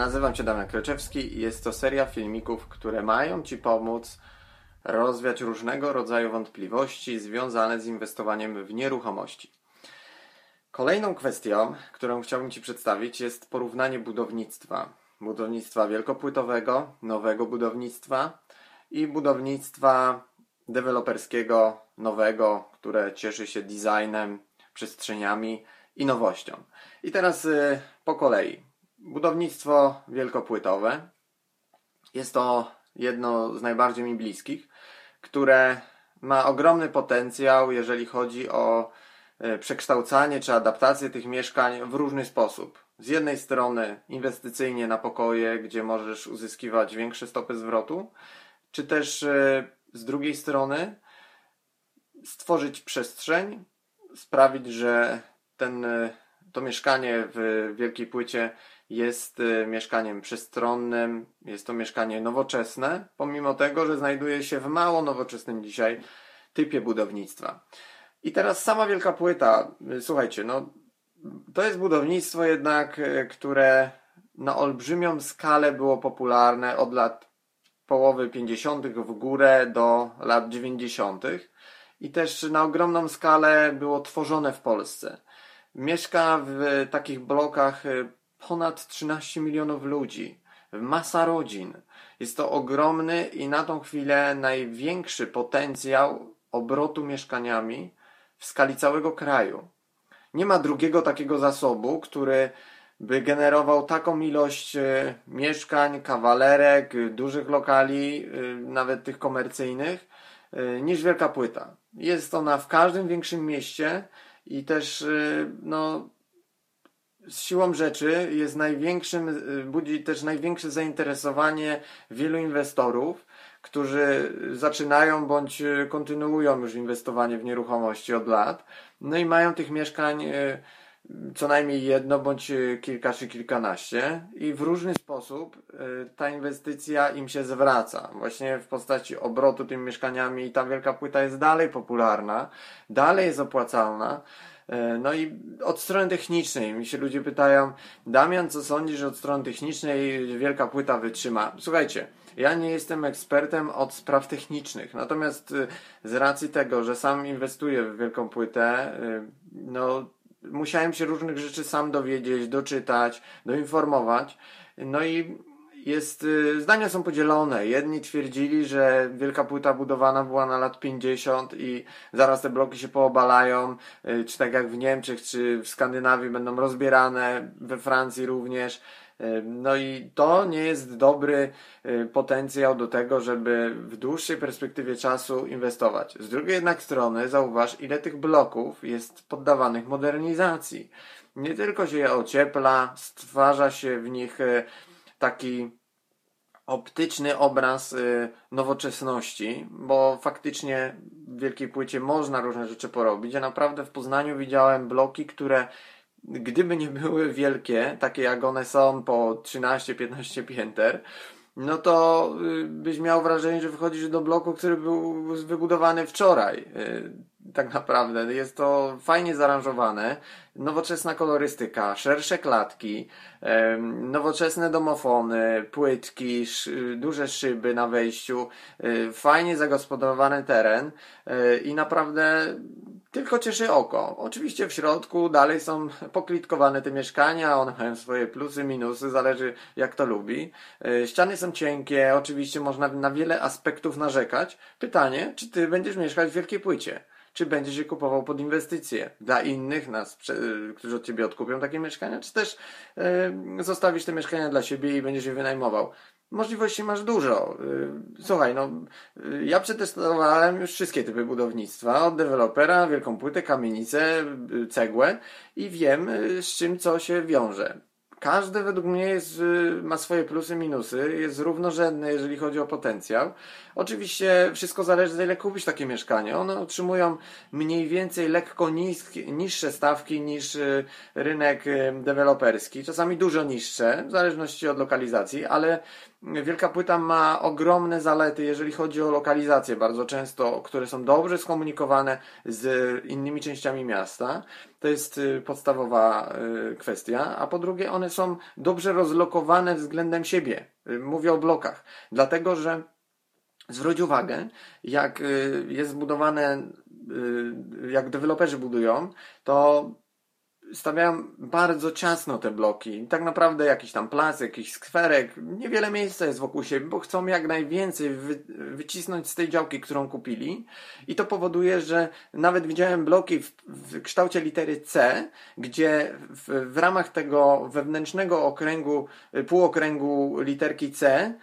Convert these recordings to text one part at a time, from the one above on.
Nazywam się Damian Kreczewski i jest to seria filmików, które mają Ci pomóc rozwiać różnego rodzaju wątpliwości związane z inwestowaniem w nieruchomości. Kolejną kwestią, którą chciałbym Ci przedstawić, jest porównanie budownictwa. Budownictwa wielkopłytowego, nowego budownictwa i budownictwa deweloperskiego, nowego, które cieszy się designem, przestrzeniami i nowością. I teraz y, po kolei. Budownictwo wielkopłytowe jest to jedno z najbardziej mi bliskich, które ma ogromny potencjał, jeżeli chodzi o y, przekształcanie czy adaptację tych mieszkań w różny sposób. Z jednej strony inwestycyjnie na pokoje, gdzie możesz uzyskiwać większe stopy zwrotu, czy też y, z drugiej strony stworzyć przestrzeń, sprawić, że ten, to mieszkanie w wielkiej płycie jest y, mieszkaniem przestronnym, jest to mieszkanie nowoczesne, pomimo tego, że znajduje się w mało nowoczesnym dzisiaj typie budownictwa. I teraz sama wielka płyta, y, słuchajcie, no to jest budownictwo jednak, y, które na olbrzymią skalę było popularne od lat połowy 50. w górę do lat 90. i też na ogromną skalę było tworzone w Polsce. Mieszka w takich blokach ponad 13 milionów ludzi, masa rodzin. Jest to ogromny i na tą chwilę największy potencjał obrotu mieszkaniami w skali całego kraju. Nie ma drugiego takiego zasobu, który by generował taką ilość y, mieszkań, kawalerek, dużych lokali, y, nawet tych komercyjnych, niż Wielka Płyta. Jest ona w każdym większym mieście i też y, no, z siłą rzeczy jest największym, y, budzi też największe zainteresowanie wielu inwestorów, którzy zaczynają bądź kontynuują już inwestowanie w nieruchomości od lat, no i mają tych mieszkań y, co najmniej jedno bądź kilka czy kilkanaście i w różny sposób ta inwestycja im się zwraca. Właśnie w postaci obrotu tymi mieszkaniami i ta wielka płyta jest dalej popularna, dalej jest opłacalna. No i od strony technicznej mi się ludzie pytają, Damian, co sądzisz od strony technicznej wielka płyta wytrzyma? Słuchajcie, ja nie jestem ekspertem od spraw technicznych, natomiast z racji tego, że sam inwestuję w wielką płytę, no musiałem się różnych rzeczy sam dowiedzieć, doczytać, doinformować. No i jest, y, zdania są podzielone. Jedni twierdzili, że wielka płyta budowana była na lat 50 i zaraz te bloki się poobalają, y, czy tak jak w Niemczech, czy w Skandynawii będą rozbierane, we Francji również. No i to nie jest dobry y, potencjał do tego, żeby w dłuższej perspektywie czasu inwestować. Z drugiej jednak strony zauważ, ile tych bloków jest poddawanych modernizacji. Nie tylko się je ociepla, stwarza się w nich y, taki optyczny obraz y, nowoczesności, bo faktycznie w wielkiej płycie można różne rzeczy porobić. Ja naprawdę w Poznaniu widziałem bloki, które gdyby nie były wielkie, takie jak one są po 13-15 pięter, no to y, byś miał wrażenie, że wychodzisz do bloku, który był wybudowany wczoraj. Y, tak naprawdę. Jest to fajnie zaaranżowane, nowoczesna kolorystyka, szersze klatki, nowoczesne domofony, płytki, duże szyby na wejściu, y, fajnie zagospodarowany teren i naprawdę tylko cieszy oko. Oczywiście w środku dalej są poklitkowane te mieszkania, one mają swoje plusy, minusy, zależy jak to lubi. E, ściany są cienkie, oczywiście można na wiele aspektów narzekać. Pytanie, czy ty będziesz mieszkać w wielkiej płycie? Czy będziesz je kupował pod inwestycje dla innych, nas, którzy od ciebie odkupią takie mieszkania, czy też yy, zostawisz te mieszkania dla siebie i będziesz je wynajmował? Możliwości masz dużo. Y, słuchaj, no, y, ja przetestowałem już wszystkie typy budownictwa, od dewelopera, wielką płytę, kamienicę, y, cegłę i wiem, z czym co się wiąże. Każdy według mnie jest, ma swoje plusy, minusy, jest równorzędny, jeżeli chodzi o potencjał. Oczywiście wszystko zależy, za ile kupisz takie mieszkanie. One otrzymują mniej więcej lekko niskie, niższe stawki niż rynek deweloperski, czasami dużo niższe, w zależności od lokalizacji, ale Wielka Płyta ma ogromne zalety, jeżeli chodzi o lokalizacje, bardzo często, które są dobrze skomunikowane z innymi częściami miasta. To jest y, podstawowa y, kwestia. A po drugie, one są dobrze rozlokowane względem siebie. Y, mówię o blokach. Dlatego, że zwróć uwagę, jak jest zbudowane, jak deweloperzy budują, to stawiają bardzo ciasno te bloki. Tak naprawdę jakiś tam plac, jakiś skwerek, niewiele miejsca jest wokół siebie, bo chcą jak najwięcej wy, wycisnąć z tej działki, którą kupili. I to powoduje, że nawet widziałem bloki w, w kształcie litery C, gdzie w, w ramach tego wewnętrznego okręgu, półokręgu literki C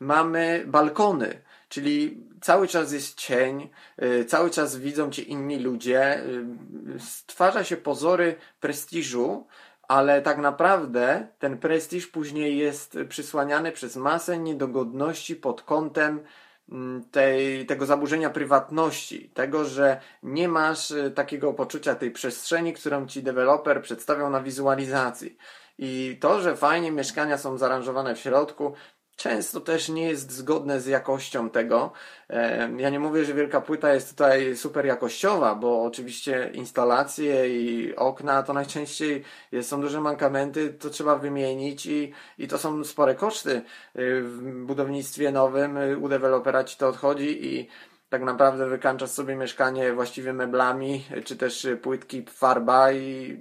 mamy balkony Czyli cały czas jest cień, y, cały czas widzą cię inni ludzie, y, stwarza się pozory prestiżu, ale tak naprawdę ten prestiż później jest przysłaniany przez masę niedogodności pod kątem mm, tej, tego zaburzenia prywatności, tego, że nie masz y, takiego poczucia tej przestrzeni, którą ci deweloper przedstawiał na wizualizacji. I to, że fajnie mieszkania są zaaranżowane w środku, często też nie jest zgodne z jakością tego. Ja nie mówię, że wielka płyta jest tutaj super jakościowa, bo oczywiście instalacje i okna to najczęściej są duże mankamenty, to trzeba wymienić i, i to są spore koszty. Y, w budownictwie nowym u dewelopera ci to odchodzi i tak naprawdę wykańczasz sobie mieszkanie właściwie meblami, czy też płytki, farba i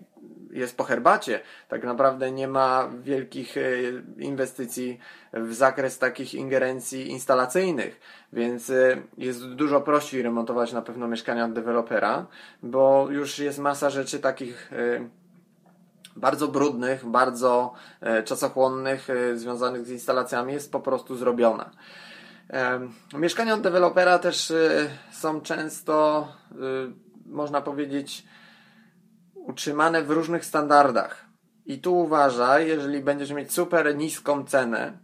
jest po herbacie. Tak naprawdę nie ma wielkich e, inwestycji w zakres takich ingerencji instalacyjnych, więc e, jest dużo prościej remontować na pewno mieszkania od dewelopera, bo już jest masa rzeczy takich bardzo brudnych, bardzo czasochłonnych, związanych z instalacjami jest po prostu zrobiona. Mieszkania od dewelopera też są często, można powiedzieć, utrzymane w różnych standardach. I tu uważaj, jeżeli będziesz mieć super niską cenę,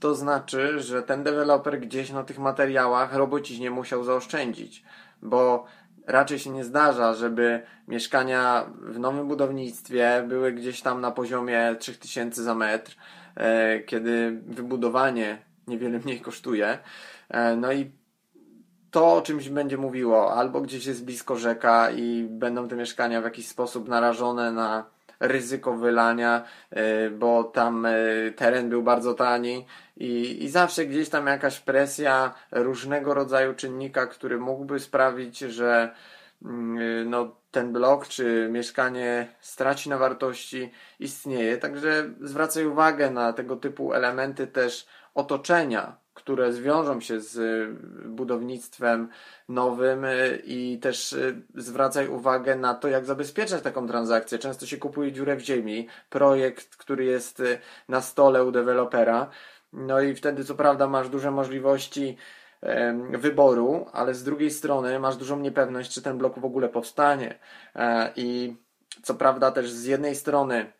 to znaczy, że ten deweloper gdzieś na tych materiałach robociźnie musiał zaoszczędzić, bo raczej się nie zdarza, żeby mieszkania w nowym budownictwie były gdzieś tam na poziomie 3000 za metr, e, kiedy wybudowanie niewiele mniej kosztuje. E, no i to o czymś będzie mówiło, albo gdzieś jest blisko rzeka i będą te mieszkania w jakiś sposób narażone na ryzyko wylania, y, bo tam y, teren był bardzo tani i, i zawsze gdzieś tam jakaś presja różnego rodzaju czynnika, który mógłby sprawić, że mm, no, ten blok czy mieszkanie straci na wartości, istnieje. Także zwracaj uwagę na tego typu elementy też otoczenia, które zwiążą się z y, budownictwem nowym y, i też y, zwracaj uwagę na to, jak zabezpieczać taką transakcję. Często się kupuje dziurę w ziemi, projekt, który jest na stole u dewelopera, no i wtedy co prawda masz duże możliwości wyboru, ale z drugiej strony masz dużą niepewność, czy ten blok w ogóle powstanie. E, I co prawda też z jednej strony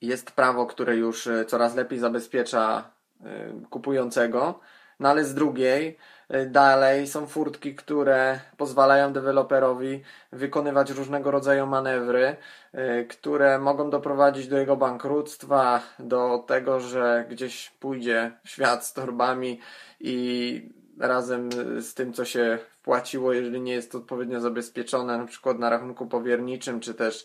jest prawo, które już coraz lepiej zabezpiecza Y, kupującego, no ale z drugiej dalej. Są furtki, które pozwalają deweloperowi wykonywać różnego rodzaju manewry, y, które mogą doprowadzić do jego bankructwa, do tego, że gdzieś pójdzie w świat z torbami i razem z tym, co się wpłaciło, jeżeli nie jest to odpowiednio zabezpieczone, na przykład na rachunku powierniczym, czy też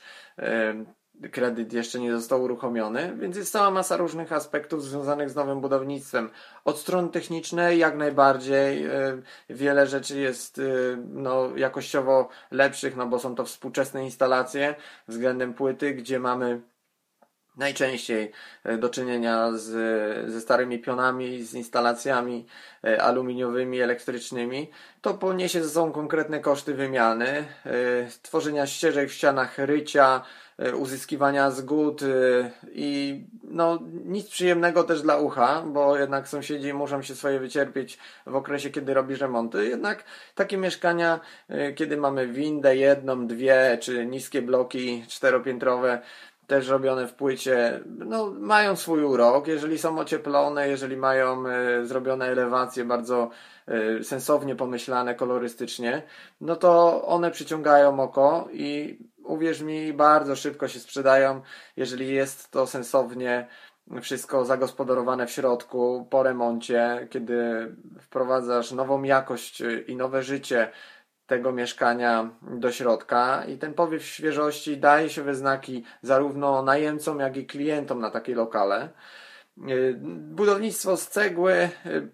kredyt jeszcze nie został uruchomiony, więc jest cała masa różnych aspektów związanych z nowym budownictwem. Od strony technicznej jak najbardziej e, wiele rzeczy jest e, no, jakościowo lepszych, no bo są to współczesne instalacje względem płyty, gdzie mamy najczęściej e, do czynienia z, ze starymi pionami, z instalacjami aluminiowymi, elektrycznymi, to poniesie ze sobą konkretne koszty wymiany, tworzenia ścieżek w ścianach rycia, uzyskiwania zgód e, i no nic przyjemnego też dla ucha, bo jednak sąsiedzi muszą się swoje wycierpieć w okresie, kiedy robisz remonty. Jednak takie mieszkania, e, kiedy mamy windę jedną, dwie, czy niskie bloki czteropiętrowe, też robione w płycie, no, mają swój urok. Jeżeli są ocieplone, jeżeli mają y, zrobione elewacje bardzo y, sensownie pomyślane kolorystycznie, no to one przyciągają oko i uwierz mi, bardzo szybko się sprzedają, jeżeli jest to sensownie wszystko zagospodarowane w środku po remoncie, kiedy wprowadzasz nową jakość i nowe życie tego mieszkania do środka i ten powiew świeżości daje się we znaki zarówno najemcom, jak i klientom na takie lokale. Y, budownictwo z cegły y,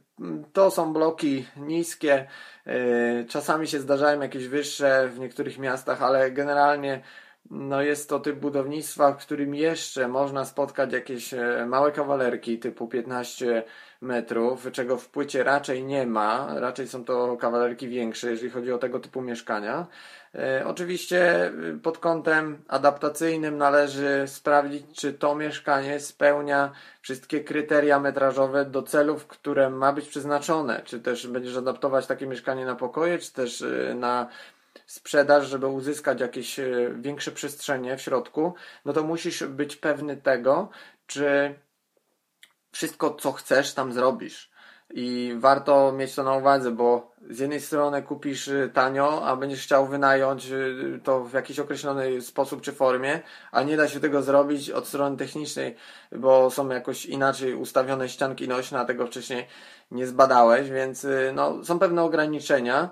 to są bloki niskie, y, czasami się zdarzają jakieś wyższe w niektórych miastach, ale generalnie no jest to typ budownictwa, w którym jeszcze można spotkać jakieś e, małe kawalerki typu 15 metrów, czego w płycie raczej nie ma. Raczej są to kawalerki większe, jeżeli chodzi o tego typu mieszkania. E, oczywiście y, pod kątem adaptacyjnym należy sprawdzić, czy to mieszkanie spełnia wszystkie kryteria metrażowe do celów, które ma być przeznaczone. Czy też będziesz adaptować takie mieszkanie na pokoje, czy też y, na sprzedaż, żeby uzyskać jakieś y, większe przestrzenie w środku, no to musisz być pewny tego, czy wszystko, co chcesz, tam zrobisz. I warto mieć to na uwadze, bo z jednej strony kupisz y, tanio, a będziesz chciał wynająć y, to w jakiś określony sposób czy formie, a nie da się tego zrobić od strony technicznej, bo są jakoś inaczej ustawione ścianki nośne, a tego wcześniej nie zbadałeś, więc y, no, są pewne ograniczenia,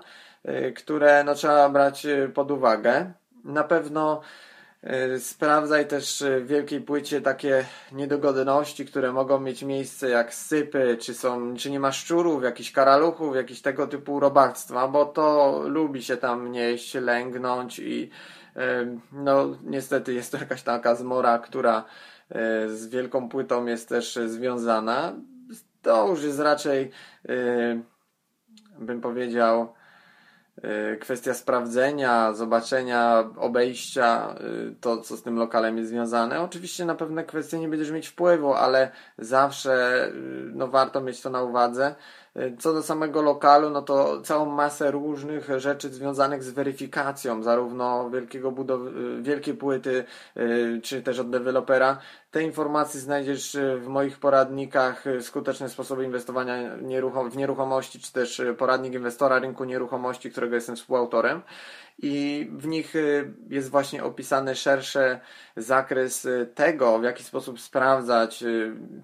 które no, trzeba brać pod uwagę. Na pewno sprawdzaj też w wielkiej płycie takie niedogodności, które mogą mieć miejsce jak sypy, czy, są, czy nie ma szczurów, jakichś karaluchów, jakieś tego typu robactwa, bo to lubi się tam nieść, lęgnąć i e, no niestety jest to jakaś taka zmora, która e, z wielką płytą jest też związana. To już jest raczej bym powiedział kwestia sprawdzenia, zobaczenia, obejścia, y, to co z tym lokalem jest związane. Oczywiście na pewne kwestie nie będziesz mieć wpływu, ale zawsze y, no, warto mieć to na uwadze. Co do samego lokalu, no to całą masę różnych rzeczy związanych z weryfikacją, zarówno wielkiego budowy, wielkiej płyty, czy też od dewelopera. Te informacje znajdziesz w moich poradnikach skuteczne sposoby inwestowania w nieruchomości, czy też poradnik inwestora rynku nieruchomości, którego jestem współautorem i w nich jest właśnie opisany szerszy zakres tego, w jaki sposób sprawdzać.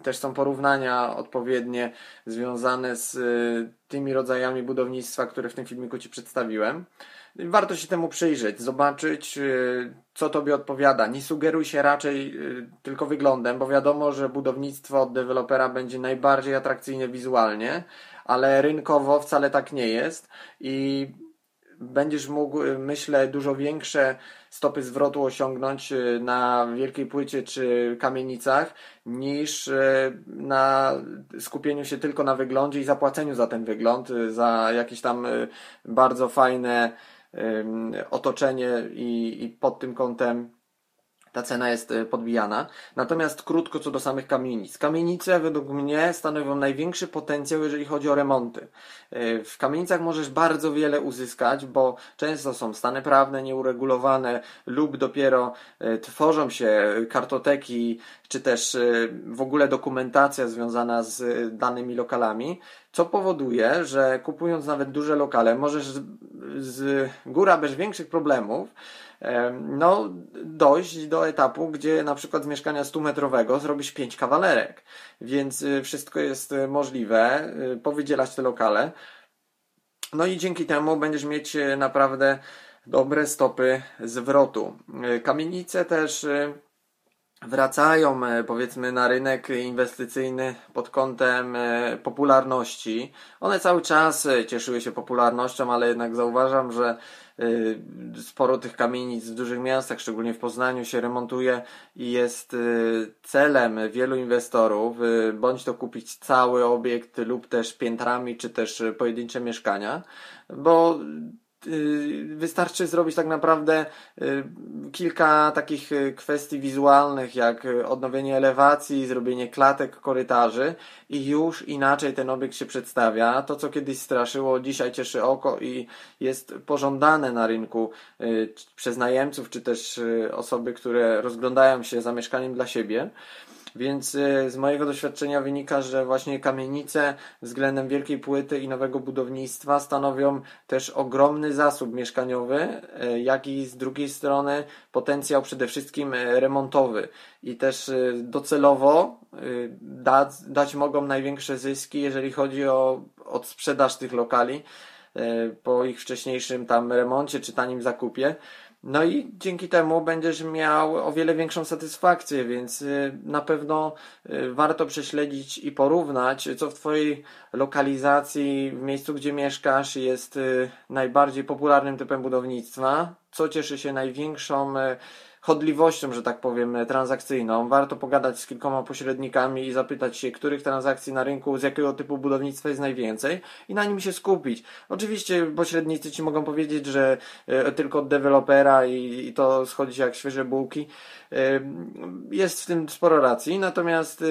Też są porównania odpowiednie związane z tymi rodzajami budownictwa, które w tym filmiku Ci przedstawiłem. Warto się temu przyjrzeć, zobaczyć, co Tobie odpowiada. Nie sugeruj się raczej tylko wyglądem, bo wiadomo, że budownictwo od dewelopera będzie najbardziej atrakcyjne wizualnie, ale rynkowo wcale tak nie jest i będziesz mógł, y, myślę, dużo większe stopy zwrotu osiągnąć y, na wielkiej płycie czy kamienicach niż y, na skupieniu się tylko na wyglądzie i zapłaceniu za ten wygląd, za jakieś tam bardzo fajne otoczenie i, i pod tym kątem ta cena jest e, podbijana. Natomiast krótko co do samych kamienic. Kamienice według mnie stanowią największy potencjał, jeżeli chodzi o remonty. E, w kamienicach możesz bardzo wiele uzyskać, bo często są stany prawne nieuregulowane lub dopiero e, tworzą się kartoteki, czy też w ogóle dokumentacja związana z danymi lokalami, co powoduje, że kupując nawet duże lokale, możesz z góra bez większych problemów no, dojść do etapu, gdzie na przykład z mieszkania 100-metrowego zrobisz 5 kawalerek. Więc y, wszystko jest y, możliwe, y, powydzielać te lokale. No i dzięki temu będziesz mieć naprawdę dobre stopy zwrotu. Kamienice też wracają powiedzmy na rynek inwestycyjny pod kątem popularności. One cały czas cieszyły się popularnością, ale jednak zauważam, że sporo tych kamienic w dużych miastach, szczególnie w Poznaniu, się remontuje i jest celem wielu inwestorów, bądź to kupić cały obiekt lub też piętrami, czy też pojedyncze mieszkania, bo wystarczy zrobić tak naprawdę y, kilka takich y, kwestii wizualnych, jak odnowienie elewacji, zrobienie klatek, korytarzy i już inaczej ten obiekt się przedstawia. To, co kiedyś straszyło, dzisiaj cieszy oko i jest pożądane na rynku przez najemców, czy też osoby, które rozglądają się za mieszkaniem dla siebie. Więc y, z mojego doświadczenia wynika, że właśnie kamienice względem wielkiej płyty i nowego budownictwa stanowią też ogromny zasób mieszkaniowy, y, jak i z drugiej strony potencjał przede wszystkim y, remontowy. I też docelowo dać, dać mogą największe zyski, jeżeli chodzi o odsprzedaż tych lokali po ich wcześniejszym tam remoncie czy tanim zakupie. No i dzięki temu będziesz miał o wiele większą satysfakcję, więc y, na pewno y, warto prześledzić i porównać, co w Twojej lokalizacji, w miejscu, gdzie mieszkasz, jest y, najbardziej popularnym typem budownictwa, co cieszy się największą chodliwością, że tak powiem, transakcyjną. Warto pogadać z kilkoma pośrednikami i zapytać się, których transakcji na rynku, z jakiego typu budownictwa jest najwięcej i na nim się skupić. Oczywiście pośrednicy ci mogą powiedzieć, że e, tylko od dewelopera i, to schodzi jak świeże bułki. E, jest w tym sporo racji, natomiast e,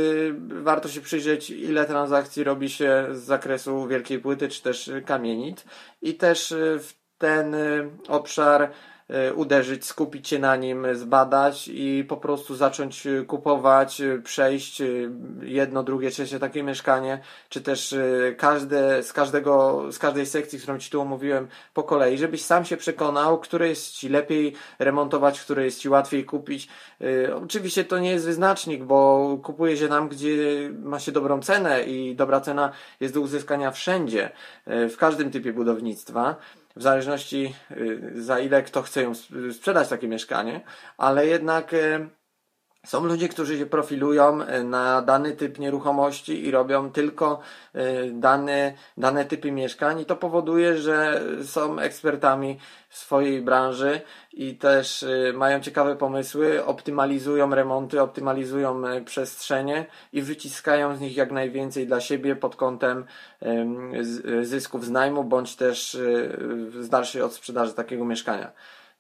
warto się przyjrzeć, ile transakcji robi się z zakresu wielkiej płyty czy też kamienic i też w ten obszar uderzyć, skupić się na nim, zbadać i po prostu zacząć e, kupować, e, przejść jedno, drugie, trzecie takie mieszkanie, czy też każde, z każdego, z każdej sekcji, którą Ci tu omówiłem po kolei, żebyś sam się przekonał, które jest Ci lepiej remontować, które jest Ci łatwiej kupić. Oczywiście to nie jest wyznacznik, bo kupuje się tam, gdzie ma się dobrą cenę i dobra cena jest do uzyskania wszędzie, w każdym typie budownictwa w zależności y, za ile kto chce ją sprzedać takie mieszkanie, ale jednak y, są ludzie, którzy się profilują y, na dany typ nieruchomości i robią tylko dane, dane typy mieszkań i to powoduje, że są ekspertami w swojej branży i też mają ciekawe pomysły, optymalizują remonty, optymalizują przestrzenie i wyciskają z nich jak najwięcej dla siebie pod kątem zysków z najmu bądź też z dalszej odsprzedaży takiego mieszkania.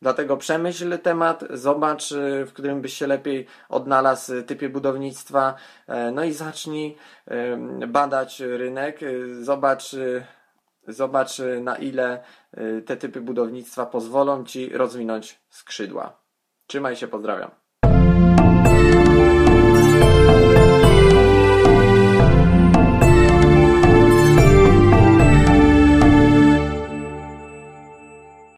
Dlatego przemyśl temat, zobacz, y, w którym byś się lepiej odnalazł typie budownictwa, e, no i zacznij badać rynek, y, zobacz, y, zobacz na ile te typy budownictwa pozwolą Ci rozwinąć skrzydła. Trzymaj się, pozdrawiam.